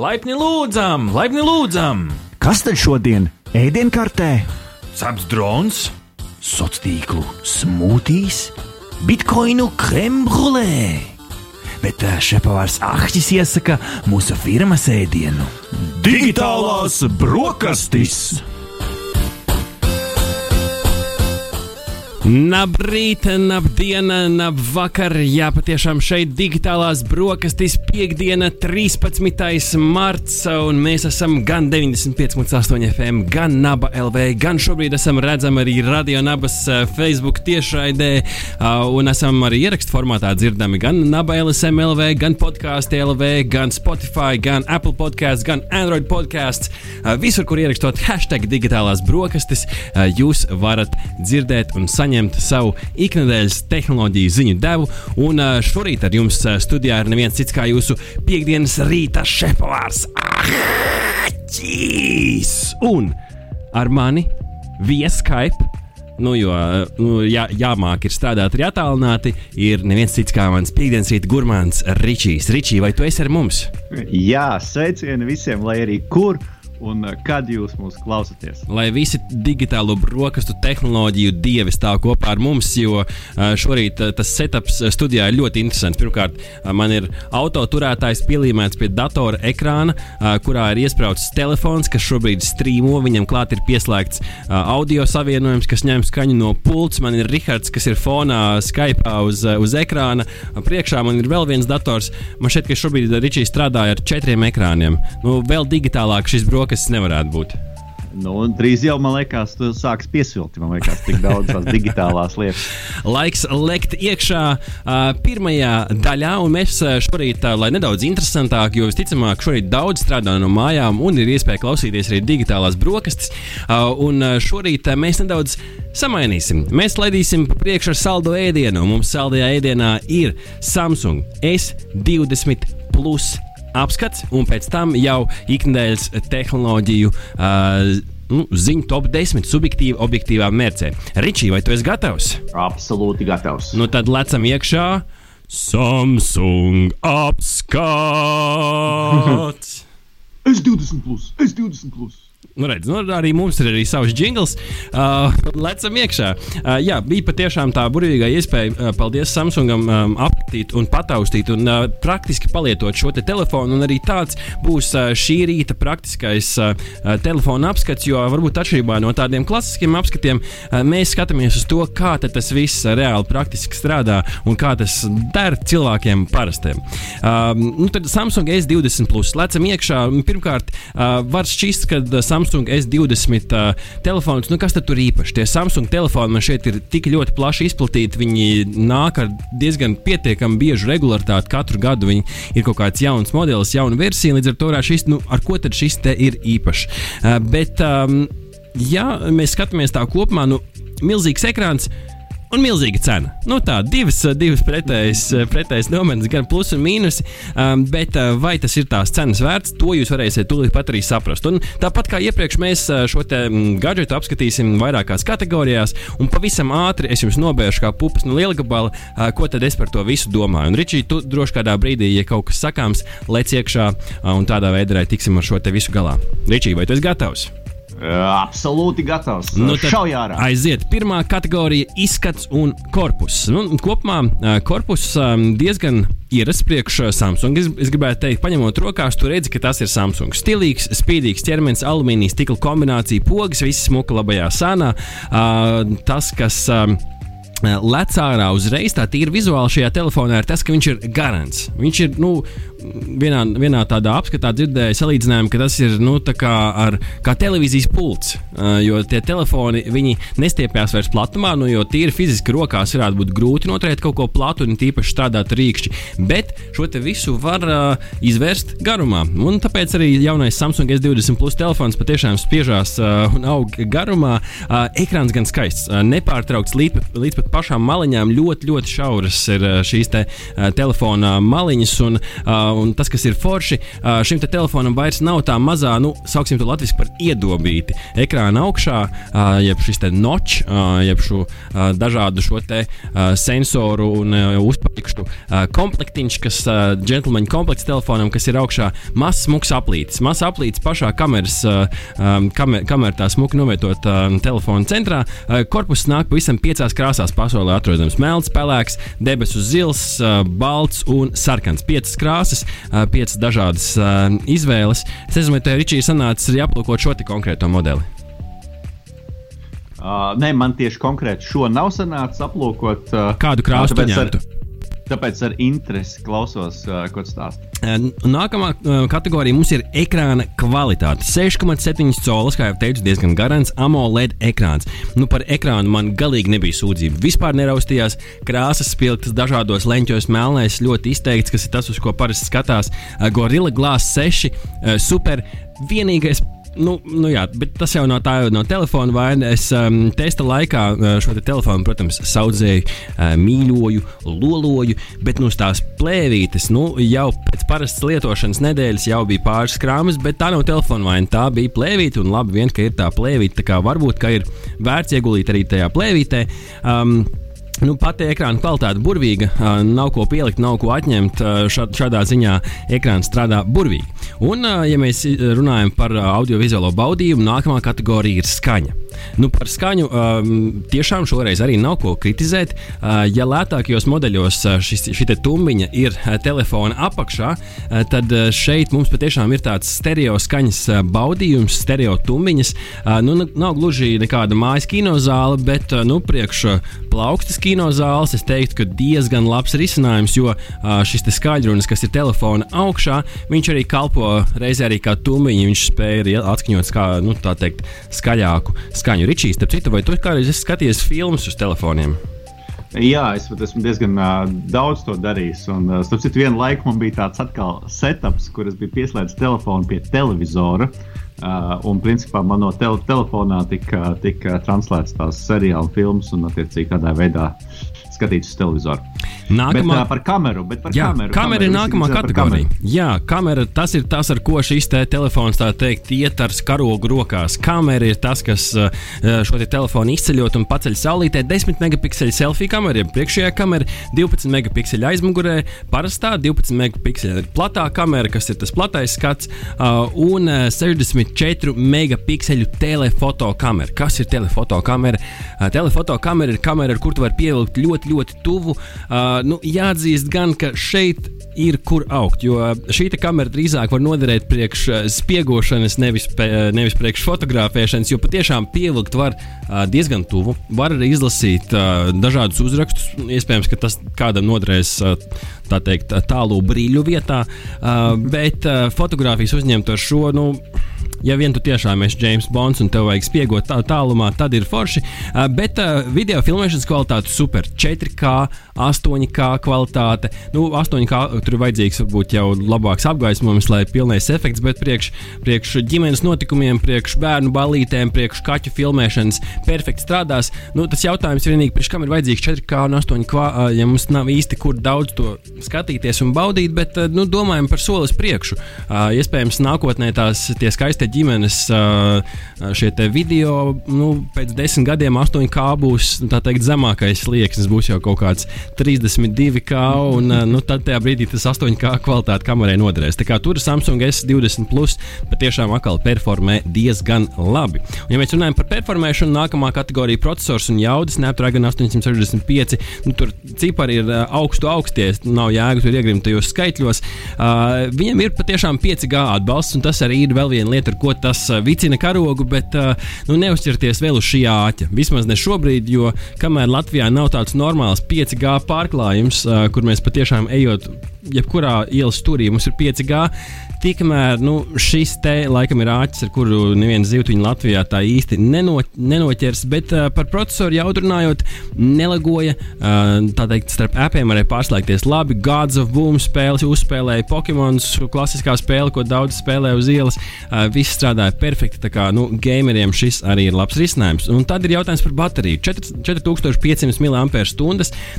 Laipni lūdzam, laipni lūdzam! Kas tad šodien ēdienkartē? Ceps drons, Sociālo tīklu smūtīs, bitkoinu krembrulē. Bet ā, šepavārs Ahtis iesaka mūsu firmas ēdienu. digitālās brokastis! Labrīt, labdien, labvakar! Jā, patiešām šeit digitālās brokastīs piekdiena, 13. marts, un mēs esam gan 95,8 FM, gan Naba LV, gan šobrīd esam redzami arī Radio Nabas eh, Facebook tiešraidē, uh, un esam arī ierakstu formātā dzirdami gan Naba LSM LV, gan podkāstu LV, gan Spotify, gan Apple podkāsts, gan Android podkāsts. Uh, visur, kur ierakstot hashtag digitālās brokastis, jūs varat dzirdēt un saņemt savu ikdienas tehnoloģiju ziņu devu. Un šorīt ar jums studijā ir neviens cits kā jūsu piekdienas rīta šefpavārs. Aķīs! Un ar mani via Skype. Nu, jo nu, jā, jāmāk ir strādāt arī attālināti. Ir neviens cits kā mans piekdienas rīta gurmāns Ričijs. Ričī, vai tu esi ar mums? Jā, sveicieni visiem, lai arī kur un uh, kad jūs mūs klausāties. lai visi digitālo brokastu tehnoloģiju dievi stāv kopā ar mums, jo ā, šorīt ā, tas setups studijā ir ļoti interesants. Pirmkārt, man ir autoturētājs pielīmēts pie datora ekrāna, kurā ir iesprāstīts telefons, kas šobrīd strīmo. Viņam klāt ir pieslēgts audio savienojums, kas ņem skaņu no pults. Man ir Rihards, kas ir fonā Skype uz, uz ekrāna. Priekšā man ir vēl viens dators. Man šķiet, ka šobrīd Ričijs strādāja ar četriem ekrāniem. Nu, vēl digitālāk šis brokastis nevarētu būt. Nu, drīz jau, man liekas, tas sāks piesilti. Man liekas, tik daudz tās digitālās lietas. Laiks lekt iekšā uh, pirmajā daļā, un mēs šorīt, uh, lai nedaudz interesantāk, jo visticamāk, šorīt daudz strādā no mājām un ir iespēja klausīties arī digitālās brokastis. Uh, un uh, šorīt uh, mēs nedaudz samainīsim. Mēs laidīsim pa priekšu ar saldo ēdienu. Mums saldajā ēdienā ir Samsung S20 Plus apskats, un pēc tam jau ikdienas tehnoloģiju. Uh, Nu, ziņu top 10 subjektīvi, objektīvā mērcē. Ričī, vai tu esi gatavs? Absolūti gatavs. Nu tad lecam iekšā. Samsung apskats! S20, plus, S20. Plus. Nu, redz, nu, arī mums ir arī savs jingls. Uh, lecam iekšā. Uh, jā, bija patiešām tā burvīgā iespēja. Uh, paldies Samsungam um, apskatīt un pataustīt un uh, praktiski palietot šo te telefonu. Un arī tāds būs uh, šī rīta praktiskais uh, uh, telefona apskats, jo varbūt atšķirībā no tādiem klasiskiem apskatiem, uh, mēs skatāmies uz to, kā tas viss reāli praktiski strādā un kā tas der cilvēkiem parastiem. Uh, nu, tad Samsung S20 plus lecam iekšā. Pirmkārt, uh, var šķist, ka uh, Samsung S20 uh, telefons, nu kas tur īpaši? Tie Samsung telefoni man šeit ir tik ļoti plaši izplatīti. Viņi nāk ar diezgan pietiekami biežu regularitāti. Katru gadu viņi ir kaut kāds jauns modelis, jauna versija. Līdz ar to šis, nu, ar ko tad šis te ir īpašs? Uh, bet, um, ja mēs skatāmies tā kopumā, nu, milzīgs ekrāns. Un milzīga cena. Nu, tā divas, divas pretējas, pretējas nometnes, gan plus un mīnus. Um, bet uh, vai tas ir tās cenas vērts, to jūs varēsiet tūlīt pat arī saprast. Un tāpat kā iepriekš, mēs šo mm, gadgetu apskatīsim vairākās kategorijās, un pavisam ātri es jums nobēršu kā pupas no liela gabala, ko tad es par to visu domāju. Un, Ričī, tu droši kādā brīdī, ja kaut kas sakāms, lec iekšā un tādā veidā arī tiksim ar šo te visu galā. Ričī, vai tu esi gatavs? Absolūti gatavs. Nu, Šaujā ārā. Aiziet, pirmā kategorija - izskats un korpus. Nu, kopumā korpus diezgan ierasts priekš Samsung. Es, es gribētu teikt, paņemot rokās, tu redzi, ka tas ir Samsung. Stilīgs, spīdīgs ķermenis, alumīnijas stikla kombinācija, pogas, viss smuka labajā sānā. Tas, kas. Lec ārā uzreiz tā tīra vizuāli šajā telefonā ir tas, ka viņš ir garants. Viņš ir nu, vienā, vienā tādā apskatā dzirdēju salīdzinājumu, ka tas ir nu, kā, ar, kā televīzijas pults. Uh, jo tie telefoni nestiepjas vairs platumā, nu, jo tīri fiziski rokās varētu būt grūti noturēt kaut ko platu un tīpaši strādāt rīkšķi. Bet šo visu var uh, izvērst garumā. Un tāpēc arī jaunais Samsung S20 Plus telefons patiešām spiežās uh, un aug garumā. Uh, ekrāns gan skaists, uh, nepārtraukts līdz, līdz pat pašām maliņām. Ļoti, ļoti šauras ir uh, šīs te, uh, telefona maliņas. Un, uh, un tas, kas ir forši, šim te telefonam vairs nav tā mazā, nu, sauksim to latviešu par iedobīti ekrāna augšā, jeb šis te noč, jeb šo dažādu šo te sensoru un uh, komplektiņš, kas džentlmeņa komplekts telefonam, kas ir augšā mazs smuks aplītis. Mazs aplītis pašā kameras, kamer, kamerā tā smuki novietot telefona centrā. Korpus nāk pavisam piecās krāsās pasaulē atrodams melns, pelēks, debesu zils, balts un sarkans. Piecas krāsas, uh, piecas dažādas izvēles. Es nezinu, vai tev, Ričija, sanācis arī aplūkot šo konkrēto modeli. Uh, nē, man tieši konkrēti šo nav sanācis aplūkot. Uh, Kādu krāsu tu ņemtu? Tāpēc ar interesi klausos, uh, ko tu stāsti. Nākamā uh, kategorija mums ir ekrāna kvalitāte. 6,7 colis, kā jau teicu, diezgan garants AMOLED ekrāns. Nu, par ekrānu man galīgi nebija sūdzība. Vispār neraustījās krāsas spilgtas dažādos leņķos, melnais ļoti izteikts, kas ir tas, uz ko parasti skatās. Gorilla Glass 6 super. Vienīgais Nu, nu jā, bet tas jau nav tā, no telefona vaina. Es um, testa laikā uh, šo te telefonu, protams, audzēju, uh, mīļoju, loloju, bet nu, tās plēvītes nu, jau pēc parastas lietošanas nedēļas jau bija pāris krāmas, bet tā nav telefona vaina. Tā bija plēvīte, un labi, vien, ka ir tā plēvīte. Tā kā varbūt ir vērts ieguldīt arī tajā plēvītē. Um, Nu, pati ekrāna kvalitāte ir burvīga, nav ko pielikt, nav ko atņemt. Šādā ziņā ekrāns strādā burvīgi. Un, ja mēs runājam par audiovizuālo baudījumu, nākamā kategorija ir skaņa. Nu, par skaņu tiešām šoreiz arī nav ko kritizēt. Ja lētākajos modeļos šī tumbiņa ir telefona apakšā, tad šeit mums patiešām ir tāds stereo skaņas baudījums, stereo tumbiņas. Nu, nav gluži nekāda mājas kinozāle, bet nu, priekš plaukstas kinozāle kinozāles, es teiktu, ka diezgan labs risinājums, jo šis skaļrunis, kas ir telefona augšā, viņš arī kalpo reizē arī kā tumbiņš. Viņš spēja atskaņot kā, nu, teikt, skaļāku skaņu. Ričijs, starp citu, vai tu kādreiz esi skatījies filmas uz telefoniem? Jā, es pat esmu diezgan uh, daudz to darījis. Un, uh, starp citu, vienu laiku man bija tāds atkal setups, kur es biju pieslēdzis telefonu pie televizora. Uh, un, principā, man no te telefonā tika, tika translēts tās seriāla filmas un, attiecīgi, kādā veidā skatīts uz televizoru. Nākamā bet, par kameru. Par jā, kameru, kamera ir nākamā kategorija. Jā, kamera tas ir tas, ar ko šis te telefons tā teikt iet ar karogu rokās. Kamera ir tas, kas uh, šo te telefonu izceļot un paceļ saulītē. 10 megapikseli selfija kamera, ja priekšējā kamera, 12 megapikseli aizmugurē, parastā 12 megapikseli platā kamera, kas ir tas platais skats, uh, un 64 megapikseli telefoto kamera. Kas ir telefoto kamera? Telefoto kamera ir kamera, ar kuru tu vari pievilkt ļoti, ļoti tuvu. Uh, nu, jāatzīst gan, ka šeit ir kur augt, jo šī kamera drīzāk var noderēt priekš uh, spiegošanas, nevis, nevis priekš fotografēšanas, jo patiešām pievilkt var uh, diezgan tuvu. Var arī izlasīt uh, dažādus uzrakstus. Iespējams, ka tas kādam noderēs tā teikt, tālu brīļu vietā, bet fotografijas uzņemt ar šo. Nu, ja vien tu tiešām esi James Bonds un tev vajag spiegot tā, tālumā, tad ir forši. Uh, bet uh, video filmēšanas kvalitāte super. 4K, 8K kvalitāte. Nu, 8K tur ir vajadzīgs varbūt jau labāks apgaismojums, lai pilnais efekts, bet priekš, priekš ģimenes notikumiem, priekš bērnu balītēm, priekš kaķu filmēšanas perfekti strādās. Nu, tas jautājums ir vienīgi, priekš kam ir vajadzīgs 4K un 8K, uh, ja mums nav īsti kur daudz to skatīties un baudīt, bet uh, nu, domājam par solis priekšu. Uh, iespējams, nākotnē tās tie skaistie ģimenes šie video, nu, pēc desmit gadiem 8K būs teikt, zemākais slieksnis, būs jau kaut kāds 32K, un nu, tad tajā brīdī tas 8K kvalitāte kamerai noderēs. Tā kā tur Samsung S20 Plus patiešām atkal performē diezgan labi. Un, ja mēs runājam par performēšanu, nākamā kategorija processors un jaudas, Snapdragon 865, nu, tur cipari ir augstu augsties, nav jēga tur iegrimt tajos skaitļos. Uh, viņam ir patiešām 5G atbalsts, un tas arī ir vēl viena lieta, ar ko tas vicina karogu, bet nu, neuzķerties vēl uz šī āķa. Vismaz ne šobrīd, jo kamēr Latvijā nav tāds normāls 5G pārklājums, kur mēs patiešām ejot jebkurā ielas stūrī mums ir 5G. Tikmēr nu, šis te laikam ir āķis, ar kuru neviens zivtiņš Latvijā tā īsti neno, nenoķers. Bet uh, par procesoru jautājot, nelagoja. Uh, tā teikt, starp appiem varēja pārslēgties labi. Gods of Boom spēles, uzspēlēja Pokemons, klasiskā spēle, ko daudz spēlē uz ielas. Uh, viss strādāja perfekti. Tā kā nu, gameriem šis arī ir labs risinājums. Un tad ir jautājums par bateriju. 4, 4500 mAh.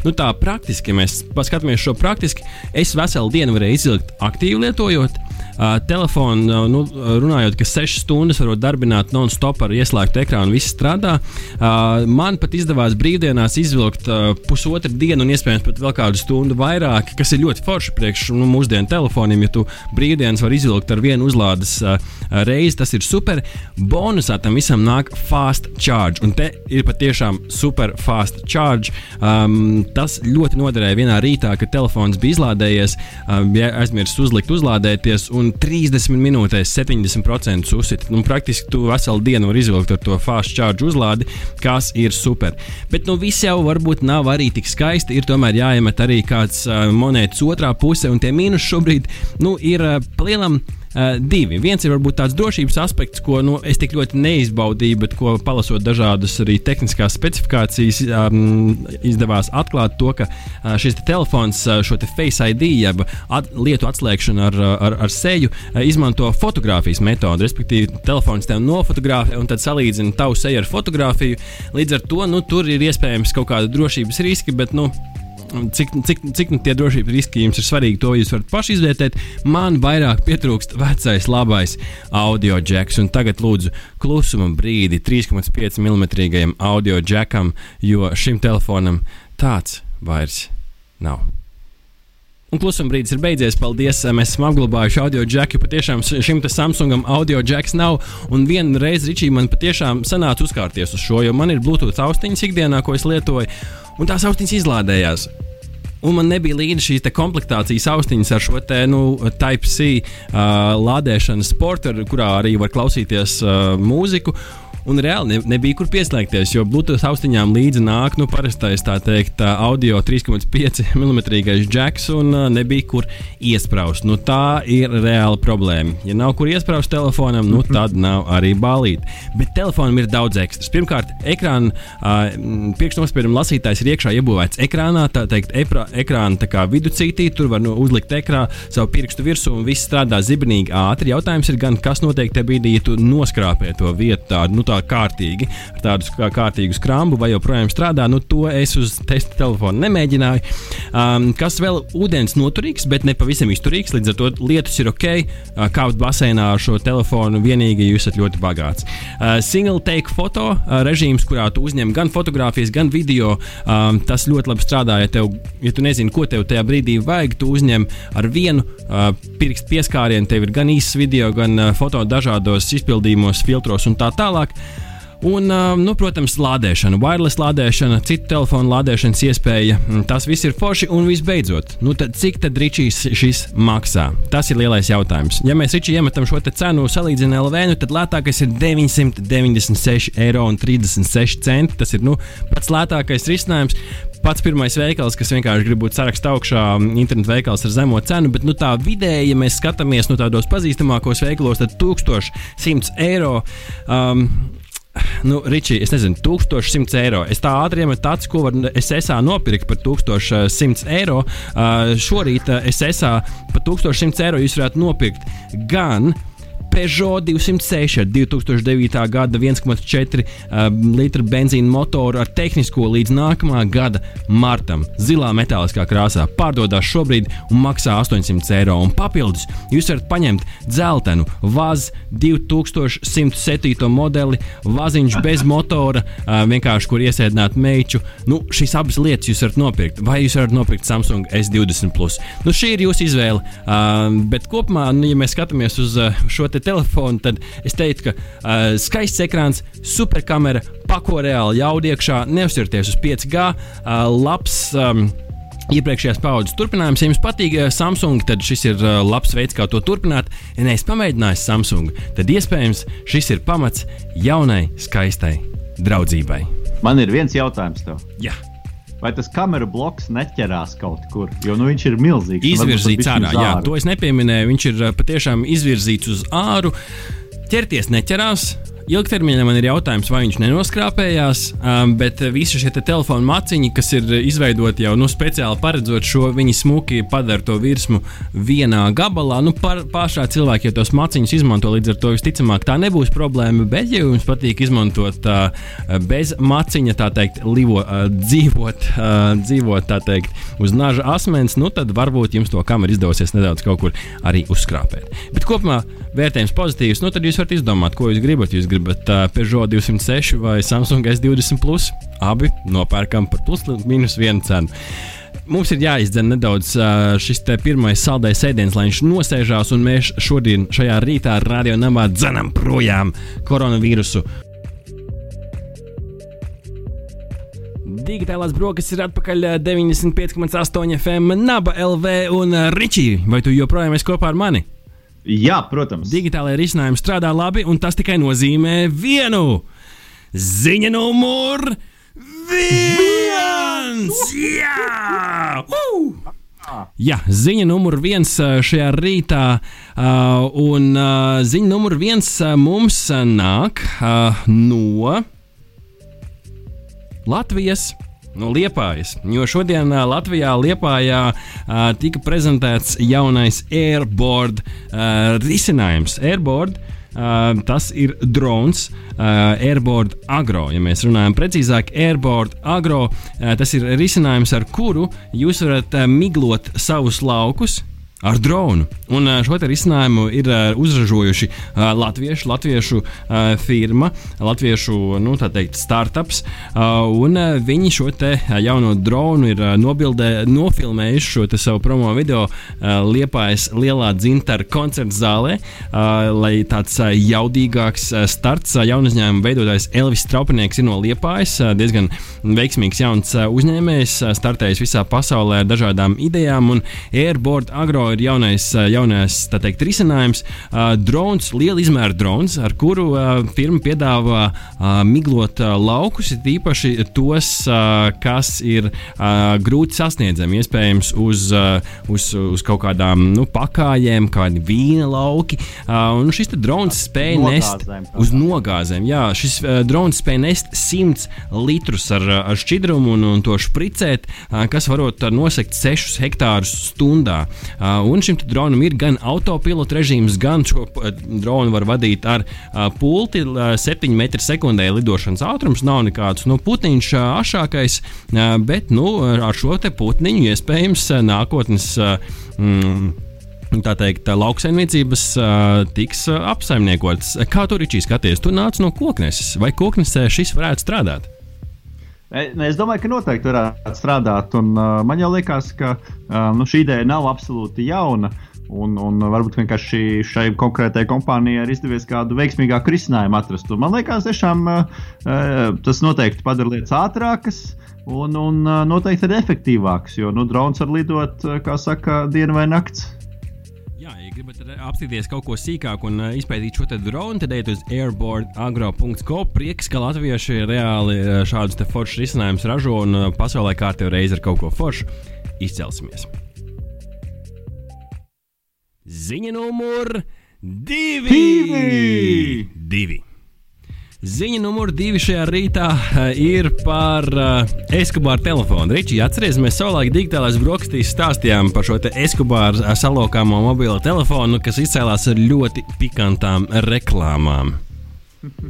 Nu, tā praktiski, ja mēs paskatāmies šo praktiski, es veselu dienu varēja izvilkt aktīvi lietojot. Uh, telefonu, uh, nu, runājot, ka 6 stundas var darbināt non-stop ar ieslēgtu ekrānu, viss strādā. Uh, man pat izdevās brīvdienās izvilkt uh, pusotru dienu, un iespējams pat vēl kādu stundu vairāk, kas ir ļoti forši priekš nu, mūsdienu telefoniem. Ja tu brīvdienas vari izvilkt ar vienu uzlādes uh, reizi, tas ir super. Bonusā tam visam nāk fast charge, un te ir patiešām super fast charge. Um, tas ļoti noderēja vienā rītā, kad telefons bija izlādējies, um, ja aizmirsis uzlikt, uzlādēties. Un 30 minūtēs 70% uzsit. Nu, praktiski tu veselu dienu vari izvilkt ar to fast charge uzlādi, kas ir super. Bet nu, viss jau varbūt nav arī tik skaisti. Ir tomēr jāiemet arī kāds uh, monētas otrā puse, un tie mīnus šobrīd nu, ir uh, lielam. Uh, divi. Viens ir varbūt tāds drošības aspekts, ko nu, es tik ļoti neizbaudīju, bet ko palasot dažādas arī tehniskās specifikācijas, um, izdevās atklāt to, ka uh, šis te telefons, uh, šo te Face ID, jeb at, lietu atslēgšanu ar, ar, ar seju, uh, izmanto fotografijas metodi. Respektīvi, telefons tev nofotografē un tad salīdzina tavu seju ar fotografiju. Līdz ar to nu, tur ir iespējams kaut kāda drošības riski, bet nu, cik, cik, cik nu tie drošības riski jums ir svarīgi, to jūs varat paši izvērtēt. Man vairāk pietrūkst vecais, labais audio jacks. Un tagad lūdzu klusuma brīdi 3,5 mm audio jackam, jo šim telefonam tāds vairs nav. Un klusuma brīdis ir beidzies. Paldies! Mēs esam apglabājuši audio jacku. Patiešām šim Samsungam audio jacks nav. Un vienu reizi Ričija man patiešām sanāca uzkārties uz šo, jo man ir Bluetooth austiņas ikdienā, ko es lietoju, un tās austiņas izlādējās. Un man nebija līdzi šīs komplektācijas austiņas ar šo te, nu, Type-C uh, lādēšanas sportu, kurā arī var klausīties uh, mūziku un reāli ne, nebija kur pieslēgties, jo Bluetooth austiņām līdzi nāk nu, parastais teikt, audio 3,5 mm jacks un uh, nebija kur iesprāst. Nu, tā ir reāla problēma. Ja nav kur iesprāst telefonam, nu, mhm. tad nav arī balīti. Bet telefonam ir daudz ekstras. Pirmkārt, ekrāna uh, priekšnospiedumu lasītājs ir iekšā iebūvēts ekrānā, tā teikt, ekrāna tā viducītī. Tur var nu, uzlikt ekrānā savu pirkstu virsū un viss strādā zibinīgi ātri. Jautājums ir gan, kas notiek tajā brīdī, ja tu noskrāpē to vietu tādu. Nu, tā kārtīgi, ar tādu kā kārtīgu skrambu, vai joprojām strādā. Nu, to es uz testa telefona nemēģināju. Um, kas vēl ūdens noturīgs, bet ne pavisam izturīgs. Līdz ar to lietus ir ok. Uh, kāpt basēnā ar šo telefonu vienīgi, jūs esat ļoti bagāts. Uh, single take foto uh, režīms, kurā tu uzņem gan fotogrāfijas, gan video. Um, tas ļoti labi strādā. Ja, tev, ja tu nezini, ko tev tajā brīdī vajag, tu uzņem ar vienu uh, pirkstu pieskārienu. Tev ir gan īsts video, gan uh, foto dažādos izpildījumos, filtros un tā tālāk. Un, nu, protams, lādēšana, wireless lādēšana, citu telefonu lādēšanas iespēja. Tas viss ir forši. Un visbeidzot, nu, tad, cik tad Ričijs šis maksā? Tas ir lielais jautājums. Ja mēs Ričijam iemetam šo cenu salīdzinām LV, nu, tad lētākais ir 996,36 eiro. Tas ir nu, pats lētākais risinājums pats pirmais veikals, kas vienkārši grib būt sarakstā augšā, internetu veikals ar zemo cenu, bet nu, tā vidēji, ja mēs skatāmies nu, tādos pazīstamākos veikalos, tad 1100 eiro. Um, nu, Ričī, es nezinu, 1100 eiro. Es tā ātri iemetu tāds, ko var SSA nopirkt par 1100 eiro. Uh, šorīt uh, SSA par 1100 eiro jūs varētu nopirkt gan Peugeot 206 ar 2009. gada 1,4 uh, litru benzīna motoru ar tehnisko līdz nākamā gada martam. Zilā metāliskā krāsā pārdodas šobrīd un maksā 800 eiro. Un papildus jūs varat paņemt dzeltenu VAZ 2107 modeli, vaziņš bez motora, uh, vienkārši kur iesēdināt meiču. Nu, šīs abas lietas jūs varat nopirkt. Vai jūs varat nopirkt Samsung S20? Nu, šī ir jūsu izvēle. Uh, bet kopumā, nu, ja mēs skatāmies uz uh, šo te telefonu, tad es teiktu, ka uh, skaists ekrāns, superkamera, pako reāli jaudu iekšā, neuzsirties uz 5G, uh, labs. Um, Iepriekšējās paudzes turpinājums, ja jums patīk Samsung, tad šis ir labs veids, kā to turpināt. Ja neesat pamēģinājis Samsung, tad iespējams šis ir pamats jaunai, skaistai draudzībai. Man ir viens jautājums tev. Jā. Vai tas kameru bloks neķerās kaut kur? Jo nu, viņš ir milzīgs. Izvirzīts ārā, jā, to es nepieminēju. Viņš ir patiešām izvirzīts uz āru. Ķerties neķerās. Ilgtermiņā man ir jautājums, vai viņš nenoskrāpējās, um, bet visi šie te telefona maciņi, kas ir izveidoti jau nu, speciāli paredzot šo, viņi smuki padara to virsmu vienā gabalā. Nu, par, pašā cilvēki jau tos maciņus izmanto, līdz ar to visticamāk tā nebūs problēma. Bet, ja jums patīk izmantot uh, bez maciņa, tā teikt, livo, uh, dzīvot, uh, dzīvot tā teikt, uz naža asmens, nu tad varbūt jums to kameru izdosies nedaudz kaut kur arī uzskrāpēt. Bet kopumā vērtējums pozitīvs, nu tad jūs varat izdomāt, ko jūs gribat. Jūs gribat uh, Peugeot 206 vai Samsung S20 Plus. Abi nopērkam par plus mīnus vienu cenu. Mums ir jāizdzen nedaudz uh, šis pirmais saldais ēdiens, lai viņš nosēžās, un mēs šodien, šajā rītā, radio namā dzenam projām koronavīrusu. Digitālās brokastis ir atpakaļ 95,8 FM, Naba LV un Ričī. Vai tu joprojām esi kopā ar mani? Jā, protams. Digitālajā risinājumā strādā labi, un tas tikai nozīmē vienu ziņu numuru viens! Jā! Uh! Jā, ziņa numur viens šajā rītā, uh, un uh, ziņa numur viens mums nāk uh, no Latvijas no Liepājas. Jo šodien Latvijā Liepājā tika prezentēts jaunais airboard risinājums. Airboard Uh, tas ir drons, uh, Airboard Agro. Ja mēs runājam precīzāk, Airboard Agro, uh, tas ir risinājums, ar kuru jūs varat uh, miglot savus laukus ar dronu. Un šo risinājumu ir uzražojuši latviešu, latviešu firma, latviešu nu, teikt, startups. Un viņi šo jauno dronu ir nobildē, nofilmējuši šo savu promo video Liepājas lielā dzintara koncerta zālē, lai tāds jaudīgāks starts jaunu uzņēmumu veidotājs Elvis Straupinieks ir no Liepājas. Diezgan veiksmīgs jauns uzņēmējs, startējis visā pasaulē ar dažādām idejām, un Airboard Agro ir jaunais, jaunais teikt, risinājums. Drons, liela izmēra drons, ar kuru firma piedāvā miglot laukus, īpaši tos, kas ir grūti sasniedzami. Iespējams, uz, uz, uz kaut kādām nu, pakājēm, kādi vīna lauki. Un šis drons spēja nest uz nogāzēm. Jā, šis drons spēja nest 100 litrus ar, ar šķidrumu un, un to špricēt, kas varot nosegt 6 hektārus stundā. Un šim dronam ir gan autopilota režīms, gan šo dronu var vadīt ar uh, pulti. Uh, 7 m2 lidošanas ātrums nav nekāds nu, putniņš uh, ašākais, bet nu, ar šo putniņu iespējams nākotnes. Mm, tā teikt, lauksaimniecības tiks apsaimniekotas. Kā tur ir skaties? Tu nāc no kokneses, vai koknesē šis varētu strādāt? Es domāju, ka noteikti varētu strādāt. Un, uh, man jau liekas, ka uh, nu, šī ideja nav absolūti jauna. Un, un varbūt vienkārši šai konkrētajai kompānijai ir izdevies kādu veiksmīgāku risinājumu atrast. Un man liekas, tiešām uh, tas noteikti padara lietas ātrākas un, un uh, noteikti arī efektīvākas. Jo nu, drons var lidot, kā saka, dienu vai naktis apstīties kaut ko sīkāk un uh, izpētīt šo dronu, tad ejiet uz airboardagro.com. Prieks, ka latvieši reāli uh, šādus foršus risinājumus ražo un uh, pasaulē kārtībā reizi ar kaut ko foršu izcelsimies. Ziņa numur divi! divi! divi. Ziņa numur divi šajā rītā eh, ir par uh, eh, Eskubāru telefonu. Ričī, atcerieties, mēs savulaik digitālās brokastīs stāstījām par šo Eskubāru eh, salokāmo mobilo telefonu, kas izcēlās ar ļoti pikantām reklāmām.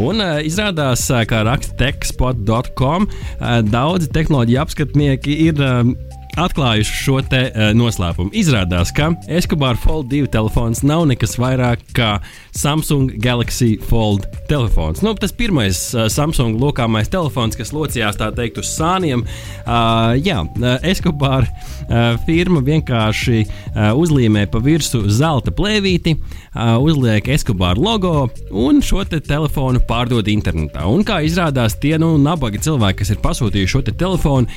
Un uh, izrādās, kā raksta techspot.com, uh, daudzi tehnoloģiju apskatnieki ir uh, atklājuši šo te, uh, noslēpumu. Izrādās, ka Escobar Fold 2 telefons nav nekas vairāk kā Samsung Galaxy Fold telefons. Nu, tas pirmais uh, Samsung lokāmais telefons, kas locījās tā teikt uz sāniem. Uh, jā, Escobar uh, firma vienkārši uh, uzlīmē pa virsmu zelta plēvīti, uh, uzliek Escobar logo un šo te telefonu pārdod internetā. Un kā izrādās, tie nu, nabaga cilvēki, kas ir pasūtījuši šo te telefonu,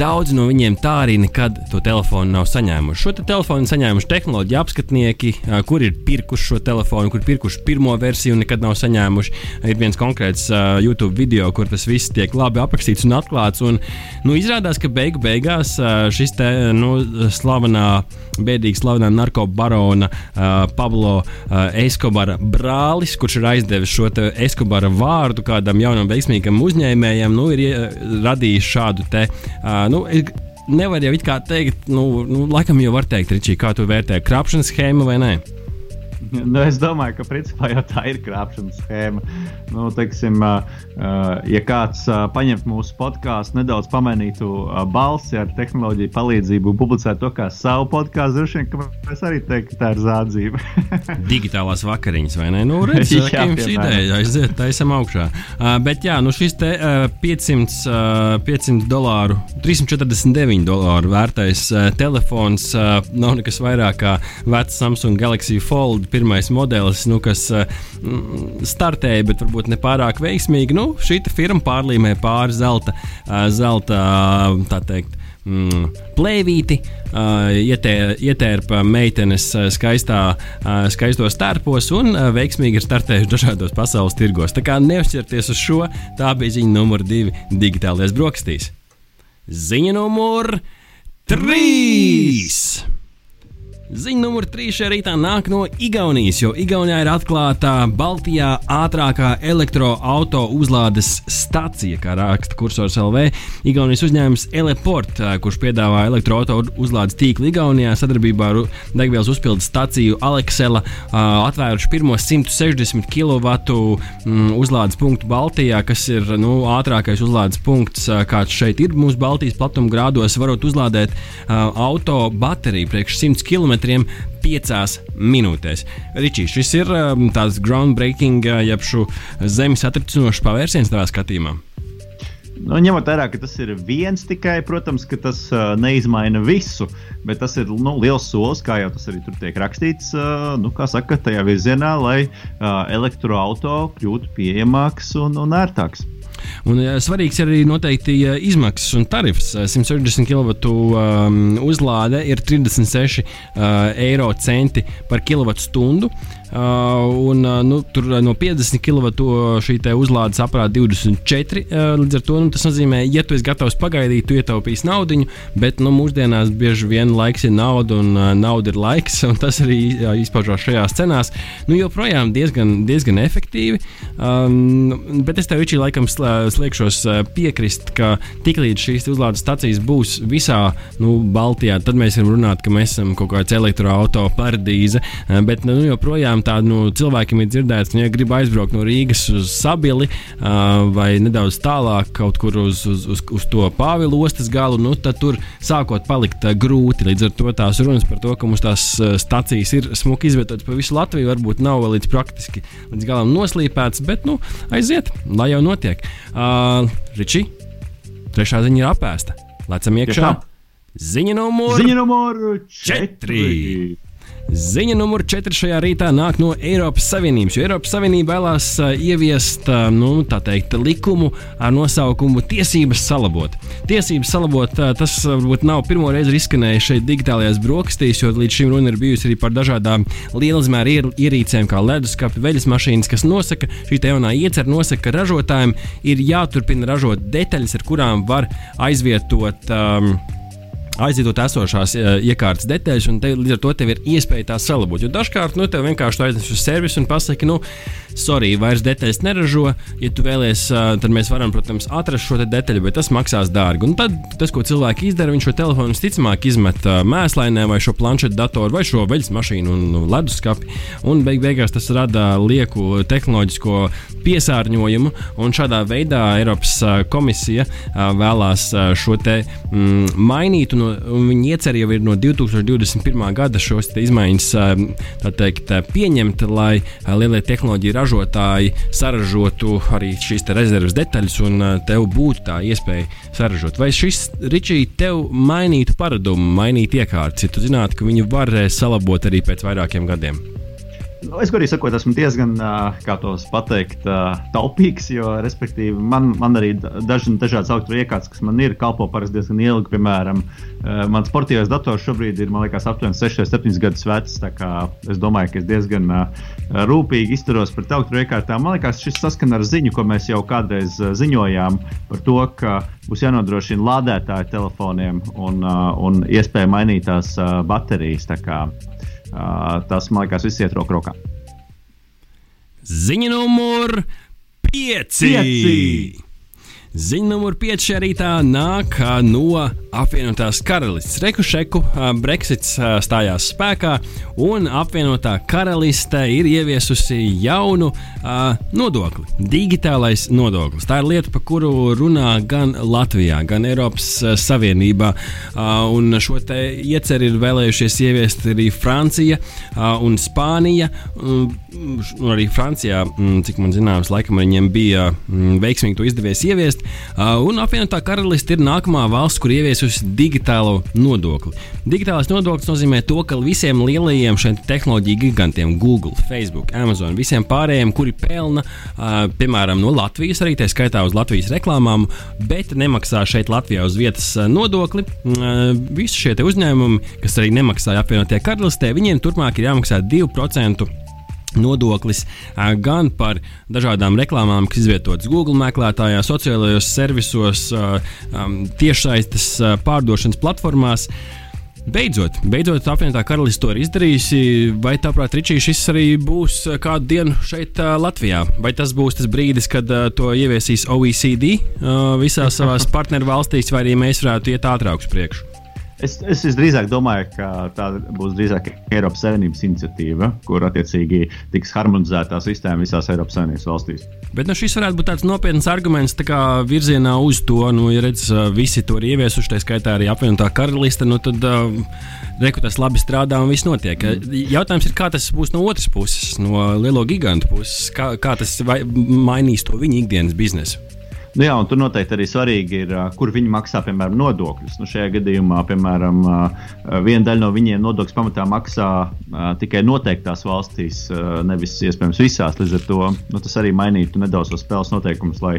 daudz no viņiem tā arī nekad to telefonu nav saņēmuši. Šo te telefonu saņēmuši tehnoloģiju apskatnieki, uh, kur ir pirkuši šo telefonu, kur pirkuši pirmo versiju un nekad nav saņēmuši. Ir viens konkrēts uh, YouTube video, kur tas viss tiek labi aprakstīts un atklāts. Un, nu, izrādās, ka beigu beigās uh, šis te nu, slavenā, bēdīgi slavenā narkobarona uh, Pablo uh, Escobara brālis, kurš ir aizdevis šo Escobara vārdu kādam jaunam veiksmīgam uzņēmējam, nu, ir uh, radījis šādu te. Uh, nu, Nevar jau it kā teikt, nu, nu laikam jau var teikt, Ričī, kā tu vērtē krāpšanas schēmu vai nē? Nu, es domāju, ka principā jau tā ir krāpšanas schēma. Nu, teiksim, ja kāds paņemtu mūsu podkāstu, nedaudz pamainītu balsi ar tehnoloģiju palīdzību publicētu to kā savu podkāstu, droši vien, mēs arī teiktu, ka tā ir zādzība. Digitālās vakariņas, vai ne? Nu, redz, jā, jums ideja aiziet, taisam augšā. Bet jā, nu šis te uh, 500, uh, 500 dolāru, 349 dolāru vērtais telefons nav nekas vairāk kā vecs Samsung Galaxy Fold pirmais modelis, nu, kas uh, startēja, bet varbūt ne pārāk veiksmīgi. Nu, šī firma pārlīmē pāri zelta, uh, zelta tā teikt. Mm, plēvīti, uh, ietē, ietērpa meitenes skaistā, uh, skaistos tērpos un uh, veiksmīgi ir startējuši dažādos pasaules tirgos. Tā kā neuzķerties uz šo, tā bija ziņa numur divi digitālajās brokastīs. Ziņa numur trīs! Ziņa numur 3 šajā rītā nāk no Igaunijas, jo Igaunijā ir atklāta Baltijā ātrākā elektroautorāta uzlādes stacija, kā raksta kursors LV. Igaunijas uzņēmums Eleport, kurš piedāvā elektroautorāta uzlādes tīklu Igaunijā sadarbībā ar degvielas uzpildes staciju Aleksela, atvēruši pirmo 160 kW uzlādes punktu Baltijā, kas ir nu, ātrākais uzlādes punkts, kāds šeit ir mūsu Baltijas platuma grādos. Varot uzlādēt auto bateriju priekš 100 km km piecās minūtēs. Ričī, šis ir um, tāds groundbreaking, uh, jeb šo zemes atricinošs pavērsiens tavā skatījumā. Nu, ņemot vērā, ka tas ir viens tikai, protams, ka tas uh, neizmaina visu, bet tas ir nu, liels solis, kā jau tas arī tur tiek rakstīts, uh, nu, kā saka, tajā virzienā, lai uh, elektroautorāts kļūtu pieejamāks un, un ērtāks. Un, uh, svarīgs ir arī noteikti uh, izmaksas un tarifs. 160 kW um, uzlāde ir 36 uh, eiro centi par. Uh, un, nu, tur no 50 kW šī uzlādes aprāta 24. Uh, līdz ar to nu, tas nozīmē, ja tu esi gatavs pagaidīt, tu ietaupīsi naudu, bet nu, mūsdienās bieži vien laiks ir nauda un nauda ir laiks, tas arī izpaužās šajās cenās. Nu, joprojām diezgan, diezgan efektīvi, um, bet es tev īčī laikam sliekšos uh, piekrist, ka tiklīdz šīs uzlādes stacijas būs visā nu, Baltijā, tad mēs varam runāt, ka mēs esam kaut kāds elektroautorāta paradīze, uh, bet nu, joprojām tādu nu, cilvēkiem ir dzirdēts, ka, ja grib aizbraukt no Rīgas uz Sabili vai nedaudz tālāk, kaut kur uz, uz, uz, uz to Pāvila ostas galu, nu, tad tur sākot palikt grūti. Līdz ar to tās runas par to, ka mums tās stacijas ir smuki izvietotas pa visu Latviju, varbūt nav vēl līdz praktiski līdz galam noslīpētas, bet nu, aiziet, lai jau notiek. Uh, Riči, trešā ziņa ir apēsta. Lecam iekšā. Ziņa numur 4. Ziņa numur 4 šajā rītā nāk no Eiropas Savienības, jo Eiropas Savienība vēlās uh, ieviest uh, nu, teikt, likumu ar nosaukumu Tiesības salabot. Tiesības salabot uh, tas varbūt nav pirmo reizi izskanējis šeit digitālajās brokastīs, jo līdz šim runa ir bijusi arī par dažādām lielizmēra ier, ierīcēm, kā leduskapi, veļas mašīnas, kas nosaka, šī jaunā iecerē nosaka, ka ražotājiem ir jāturpina ražot detaļas, ar kurām var aizvietot. Um, aizietot esošās uh, iekārtas detaļas, un te, līdz ar to tev ir iespēja tās salabot. Jo dažkārt nu, tev vienkārši aiznes uz servisu un pasaki, nu, sorry, vairs detaļas neražo. Ja tu vēlies, uh, tad mēs varam, protams, atrast šo detaļu, bet tas maksās dārgi. Un tad tas, ko cilvēki izdara, viņš šo telefonu visticamāk izmet uh, mēslainē vai šo planšetu datoru vai šo veļas mašīnu un nu, leduskapi. Un beig beigās tas rada lieku tehnoloģisko piesārņojumu, un šādā veidā Eiropas komisija vēlās šo te mm, mainīt. Un, un viņi iecer jau ir no 2021. gada šos izmaiņas teikt, pieņemt, lai lielie tehnoloģiju ražotāji saražotu arī šīs rezerves detaļas un tev būtu tā iespēja saražot. Vai šis Ričija tev mainītu paradumu, mainītu iekārtas, ja tu zinātu, ka viņi varēs salabot arī pēc vairākiem gadiem? Nu, es godīgi sakot, esmu diezgan, kā tos pateikt, taupīgs, jo, respektīvi, man, man arī daži dažādas augstas iekārtas, kas man ir, kalpo parasti diezgan ilgi. Piemēram, mans sportīvais dators šobrīd ir, liekas, aptuveni 6, 7 gadus vecs. Es domāju, ka es diezgan rūpīgi izturos pret augstu iekārtām. Man liekas, šis saskan ar ziņu, ko mēs jau kādreiz ziņojām par to, ka būs jānodrošina lādētāji telefoniem un, un iespēja mainīt tās baterijas. Tā kā, tas, man liekas, viss iet roku rokā. Ziņa numur 5. Ziņa numur 5 šajā rītā nāk no apvienotās karalistes. Rekušeku Brexits stājās spēkā, un apvienotā karaliste ir ieviesusi jaunu uh, nodokli - digitālais nodoklis. Tā ir lieta, par kuru runā gan Latvijā, gan Eiropas Savienībā. Uh, un šo ieceru ir vēlējušies ieviest arī Francija uh, un Spānija. Uh, arī Francijā, cik man zināms, laikam viņiem bija veiksmīgi to izdevies ieviest. Uh, un apvienotā karaliste ir nākamā valsts, kur ieviesusi digitālo nodokli. Digitālais nodoklis nozīmē to, ka visiem lielajiem šiem tehnoloģiju gigantiem, Google, Facebook, Amazon, visiem pārējiem, kuri pelna, uh, piemēram, no Latvijas, arī tā skaitā uz Latvijas reklāmām, bet nemaksā šeit Latvijā uz vietas nodokli, uh, visi šie uzņēmumi, kas arī nemaksāja apvienotajā karalistē, viņiem turpmāk ir jāmaksā 2% nodoklis gan par dažādām reklāmām, kas izvietotas Google meklētājā, sociālajos servisos, tiešsaistes pārdošanas platformās. Beidzot, beidzot, apvienotā karaliste to ir izdarījusi. Vai tāprāt, Ričija, šis arī būs kādu dienu šeit, Latvijā? Vai tas būs tas brīdis, kad to ieviesīs OECD visās savās partneru valstīs, vai arī mēs varētu iet ātrāk uz priekšu? Es, es visdrīzāk domāju, ka tā būs drīzāk Eiropas Savienības iniciatīva, kur attiecīgi tiks harmonizētā sistēma visās Eiropas Savienības valstīs. Bet nu, šis varētu būt tāds nopietns arguments tā virzienā uz to, nu, ja redz, visi to ir ieviesuši, tā skaitā arī apvienotā karaliste, nu, tad uh, reku tas labi strādā un viss notiek. Jautājums ir, kā tas būs no otras puses, no lielo gigantu puses, kā, kā tas mainīs to viņu ikdienas biznesu. Nu, jā, un tur noteikti arī svarīgi ir, kur viņi maksā, piemēram, nodokļus. Nu, šajā gadījumā, piemēram, viena daļa no viņiem nodokļus pamatā maksā tikai noteiktās valstīs, nevis iespējams visās. Līdz ar to nu, tas arī mainītu nedaudz tos spēles noteikumus, lai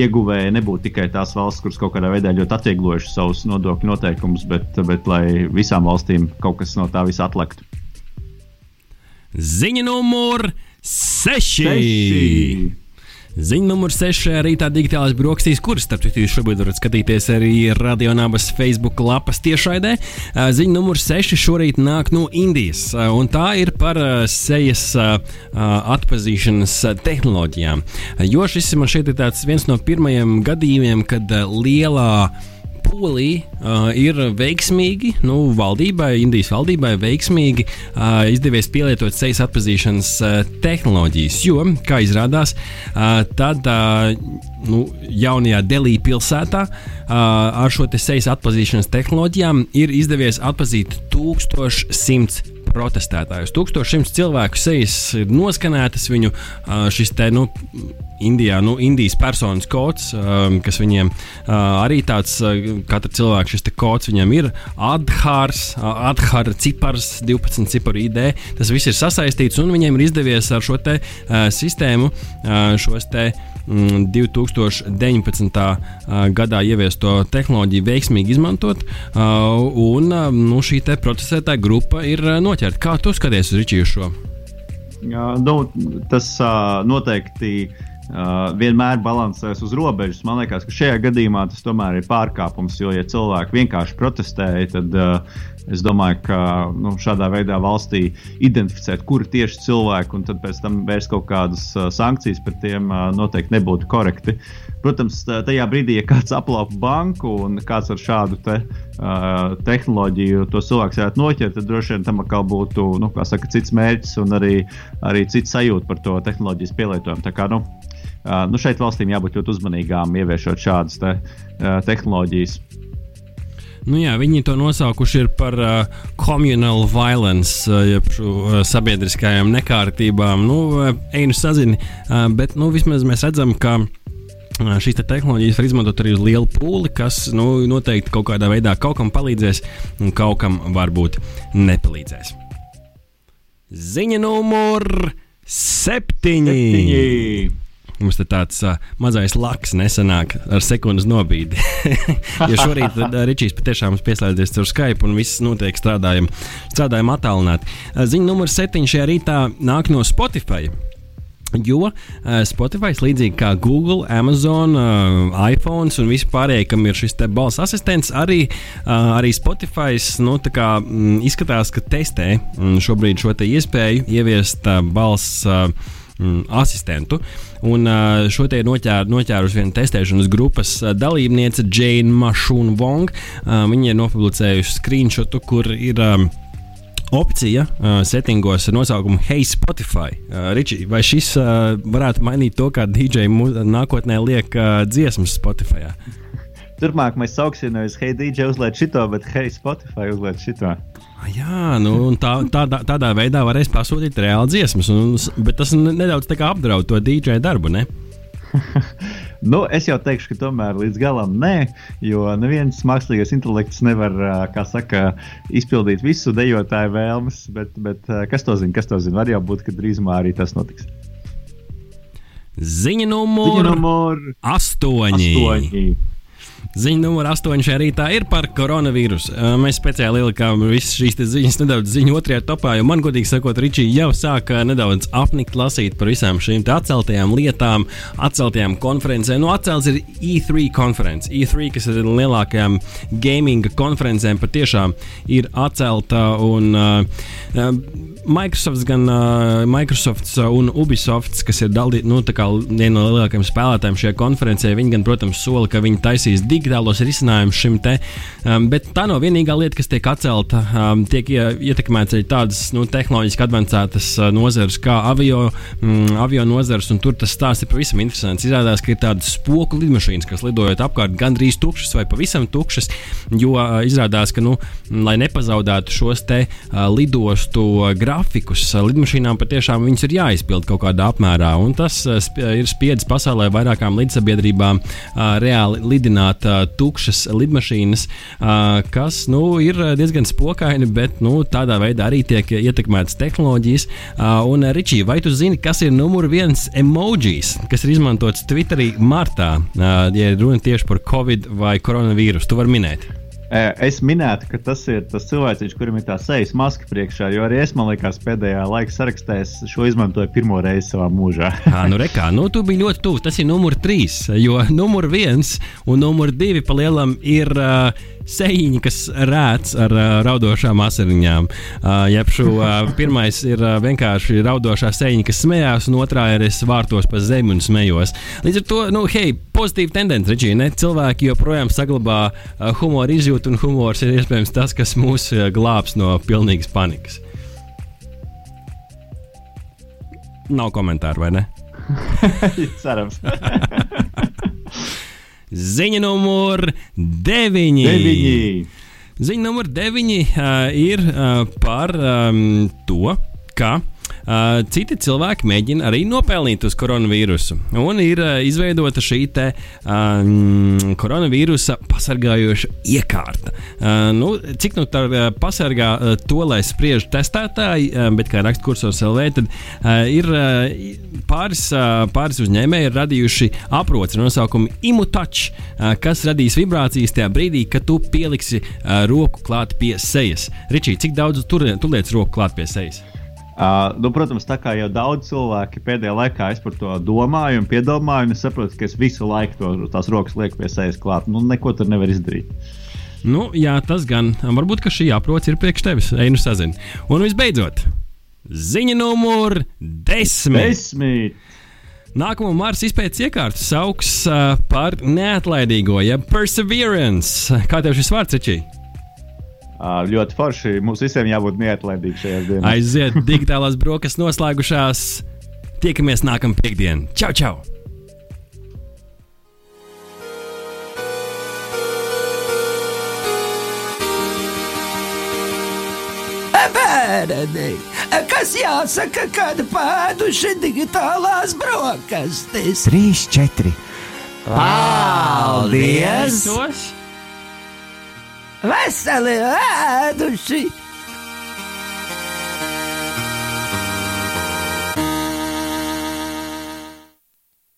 ieguvēji nebūtu tikai tās valsts, kuras kaut kādā veidā ļoti atvieglojušas savus nodokļu noteikumus, bet, bet lai visām valstīm kaut kas no tā visa atliktu. Ziņa numur 6! Ziņa numur 6. rītā digitālais brokastīs, kuras, starp citu, jūs šobrīd varat skatīties arī radionābas Facebook lapas tiešraidē. Ziņa numur 6 šorīt nāk no Indijas, un tā ir par sejas atpazīšanas tehnoloģijām. Jo šis man šeit ir viens no pirmajiem gadījumiem, kad lielā Polija uh, ir veiksmīgi, nu, valdībai, Indijas valdībai veiksmīgi uh, izdevies pielietot sejas atpazīšanas uh, tehnoloģijas. Jo, kā izrādās, uh, tad uh, nu, jaunajā Delī pilsētā uh, ar šo sejas atpazīšanas tehnoloģijām ir izdevies atpazīt 1100 protestētājus. 1100 cilvēku sejas ir noskanētas, viņu šis te, nu, Indijā, nu, Indijas personas kods, kas viņiem arī tāds, katra cilvēka šis kods viņam ir Adhārs, Adhāra cipars, 12 ciparu ID. Tas viss ir sasaistīts un viņiem ir izdevies ar šo te sistēmu šos te 2019. gadā ieviesto tehnoloģiju veiksmīgi izmantot, un nu, šī procesētāja grupa ir noķerta. Kā tu skaties uz Ričiju šo? Jā, nu, tas noteikti Uh, vienmēr balansēs uz robežas. Man liekas, ka šajā gadījumā tas tomēr ir pārkāpums. Jo, ja cilvēki vienkārši protestēja, tad uh, Es domāju, ka nu, šādā veidā valstī identificēt, kuri tieši cilvēki un pēc tam vērst kaut kādas uh, sankcijas par tiem uh, noteikti nebūtu korekti. Protams, tajā brīdī, ja kāds aplaupa banku un kāds ar šādu te, uh, tehnoloģiju to cilvēku varētu noķert, tad droši vien tam atkal būtu nu, saka, cits mērķis un arī, arī cits sajūta par to tehnoloģijas pielietojumu. Tā kā, nu, nu šeit valstīm jābūt ļoti uzmanīgām, ieviešot šādas te, tehnoloģijas. Nu, jā, viņi to nosaukuši par uh, communal violence, uh, jeb uh, sabiedriskajām nekārtībām. Nu, uh, Einu sazini, uh, bet nu, vismaz mēs redzam, ka šīs te tehnoloģijas var izmantot arī uz lielu pūli, kas nu, noteikti kaut kādā veidā kaut kam palīdzēs, un kaut kam varbūt nepalīdzēs. Ziņa numur septiņi. Viņi Mums tāds uh, mazais laks nesenāk ar sekundes nobīdi. jo šorīt uh, Ričijs patiešām pieslēdzies caur Skype un viss notiek strādājam, strādājam attālināti. Uh, ziņa numur septiņi šajā rītā nāk no Spotify. Jo Spotify, līdzīgi kā Google, Amazon, iPhone un vispārējie, kam ir šis balss asistents, arī, arī Spotify nu, kā, mm, izskatās, ka testē mm, šobrīd šo iespēju ieviest balss. Mm, asistentu. Un uh, šo te ir noķēr, noķērusi viena testēšanas grupas dalībniece, Jane Mašūna Wong. Uh, viņa ir nopublicējusi screenshotu, kur ir. Um, Opcija uh, settingos ar nosaukumu Hey Spotify. Uh, Riči, vai šis uh, varētu mainīt to, kā DJ nākotnē liek uh, dziesmas Spotify? Turpmāk mēs sauksim nevis Hey, DJ uzliek šito, bet Hey, Spotify uzliek šito. Ah, Jā, nu, tā, tādā, tādā veidā varēs pasūtīt reāli dziesmas, un, bet tas nedaudz apdraud to DJ darbu. Ne? Nu, es jau teikšu, ka tomēr līdz galam nē, jo neviens mākslīgais intelekts nevar, saka, izpildīt visu dejotāju vēlmes. Bet, bet kas to zina? Kas to zina? Var jau būt, ka drīzumā arī tas notiks. Ziņa numur, Ziņa numur astoņi. astoņi. Ziņa numur 8 šajā rītā ir par koronavīrusu. Mēs speciāli ielikām visas šīs ziņas nedaudz ziņu otrajā topā, jo man, godīgi sakot, Ričija jau sāka nedaudz apnikt lasīt par visām šīm atceltajām lietām, atceltajām konferencēm. Nu, atcelts ir E3 konference. E3, kas ir lielākajām gaming konferencēm, patiešām ir atcelta. Un, uh, Microsoft, gan uh, Microsoft un Ubisoft, kas ir dalī, nu, viena no lielākajiem spēlētājiem šajā konferencē, viņi gan, protams, sola, ka viņi taisīs digitālos risinājumus šim te. Um, bet tā nav vienīgā lieta, kas tiek atcelta. Um, tiek ie- ietekmēts arī tādas nu, tehnoloģiski avansētas uh, nozares kā avio, mm, avio nozares, un tur tas stāsts ir pavisam interesants. Izrādās, ka ir tādas spoku lidmašīnas, kas lidojot apkārt gandrīz tukšas vai pavisam tukšas, jo uh, izrādās, ka, nu, lai nepazaudētu šos te uh, lidostu uh, grafikus, uh, lidmašīnām patiešām ir jāizpild kaut kādā apmērā, tas sp ir spiedis pasaulē vairākām līdzsabiedrībām uh, reāli lidināt tukšas lidmašīnas, kas nu, ir diezgan spokaini, bet nu, tādā veidā arī tiek ietekmētas tehnoloģijas. Un, Ričī, vai tu zini, kas ir numur viens emojis, kas ir izmantots Twitterī martā, ja runa tieši par covid vai koronavīrusu? Tu vari minēt. Es minētu, ka tas ir tas cilvēks, kuram ir tā sejas maska priekšā, jo arī es, man liekas, pēdējā laika sarakstā šo izmantoju pirmo reizi savā mūžā. Jā, nu rekā, nu tu biji ļoti tuvu. Tas ir numur trīs, jo numur viens un numur divi pa lielam ir uh, sejiņi, kas rēc ar uh, raudošām asariņām. Uh, jeb šo uh, pirmais ir uh, vienkārši raudošā sejiņa, kas smējās, un otrā ir es vārtos pa zemi un smējos. Līdz ar to, nu, hei, pozitīva tendence, Ričī, ne? Cilvēki joprojām saglabā uh, humoru izjūtu, un humors ir iespējams tas, kas mūs uh, glābs no pilnīgas panikas. Nav komentāru, vai ne? Cerams. Ziņa numur 9. Deviņi. Ziņa numur 9 uh, ir uh, par um, to, ka Uh, citi cilvēki mēģina arī nopelnīt uz koronavīrusu. Un ir uh, izveidota šī te, um, koronavīrusa pasargājoša iekārta. Uh, nu, cik nu tā uh, pasargā uh, to, lai spriež testētāji, uh, bet kā raksta kursos LV, tad uh, ir uh, pāris, uh, pāris uzņēmēji radījuši aproci ar nosaukumu Imutouch, uh, kas radīs vibrācijas tajā brīdī, kad tu pieliksi uh, roku klāt pie sejas. Ričī, cik daudz tu, tu liec roku klāt pie sejas? Uh, nu, protams, tā kā jau daudz cilvēki pēdējā laikā es par to domāju un piedomāju, un es saprotu, ka es visu laiku to, tās rokas lieku pie sejas klāt. Nu, neko tur nevar izdarīt. Nu, jā, tas gan. Varbūt ka šī aproci ir priekš tevis. Ej, nu sazini. Un visbeidzot, ziņa numur desmit. Desmit! Nākamo Mars izpētes iekārtu sauks uh, par neatlaidīgo, jeb perseverance. Kā tev šis vārds ir? Ļoti forši. Mums visiem jābūt neatlaidīgiem šajās dienās. Aiziet, digitālās brokastis noslēgušās. Tiekamies nākamā piekdienā. Čau, čau! Bērni, kas jāsaka, kad pēduši digitālās brokastis? Trīs, četri. Paldies! Vai, Salê, ah, do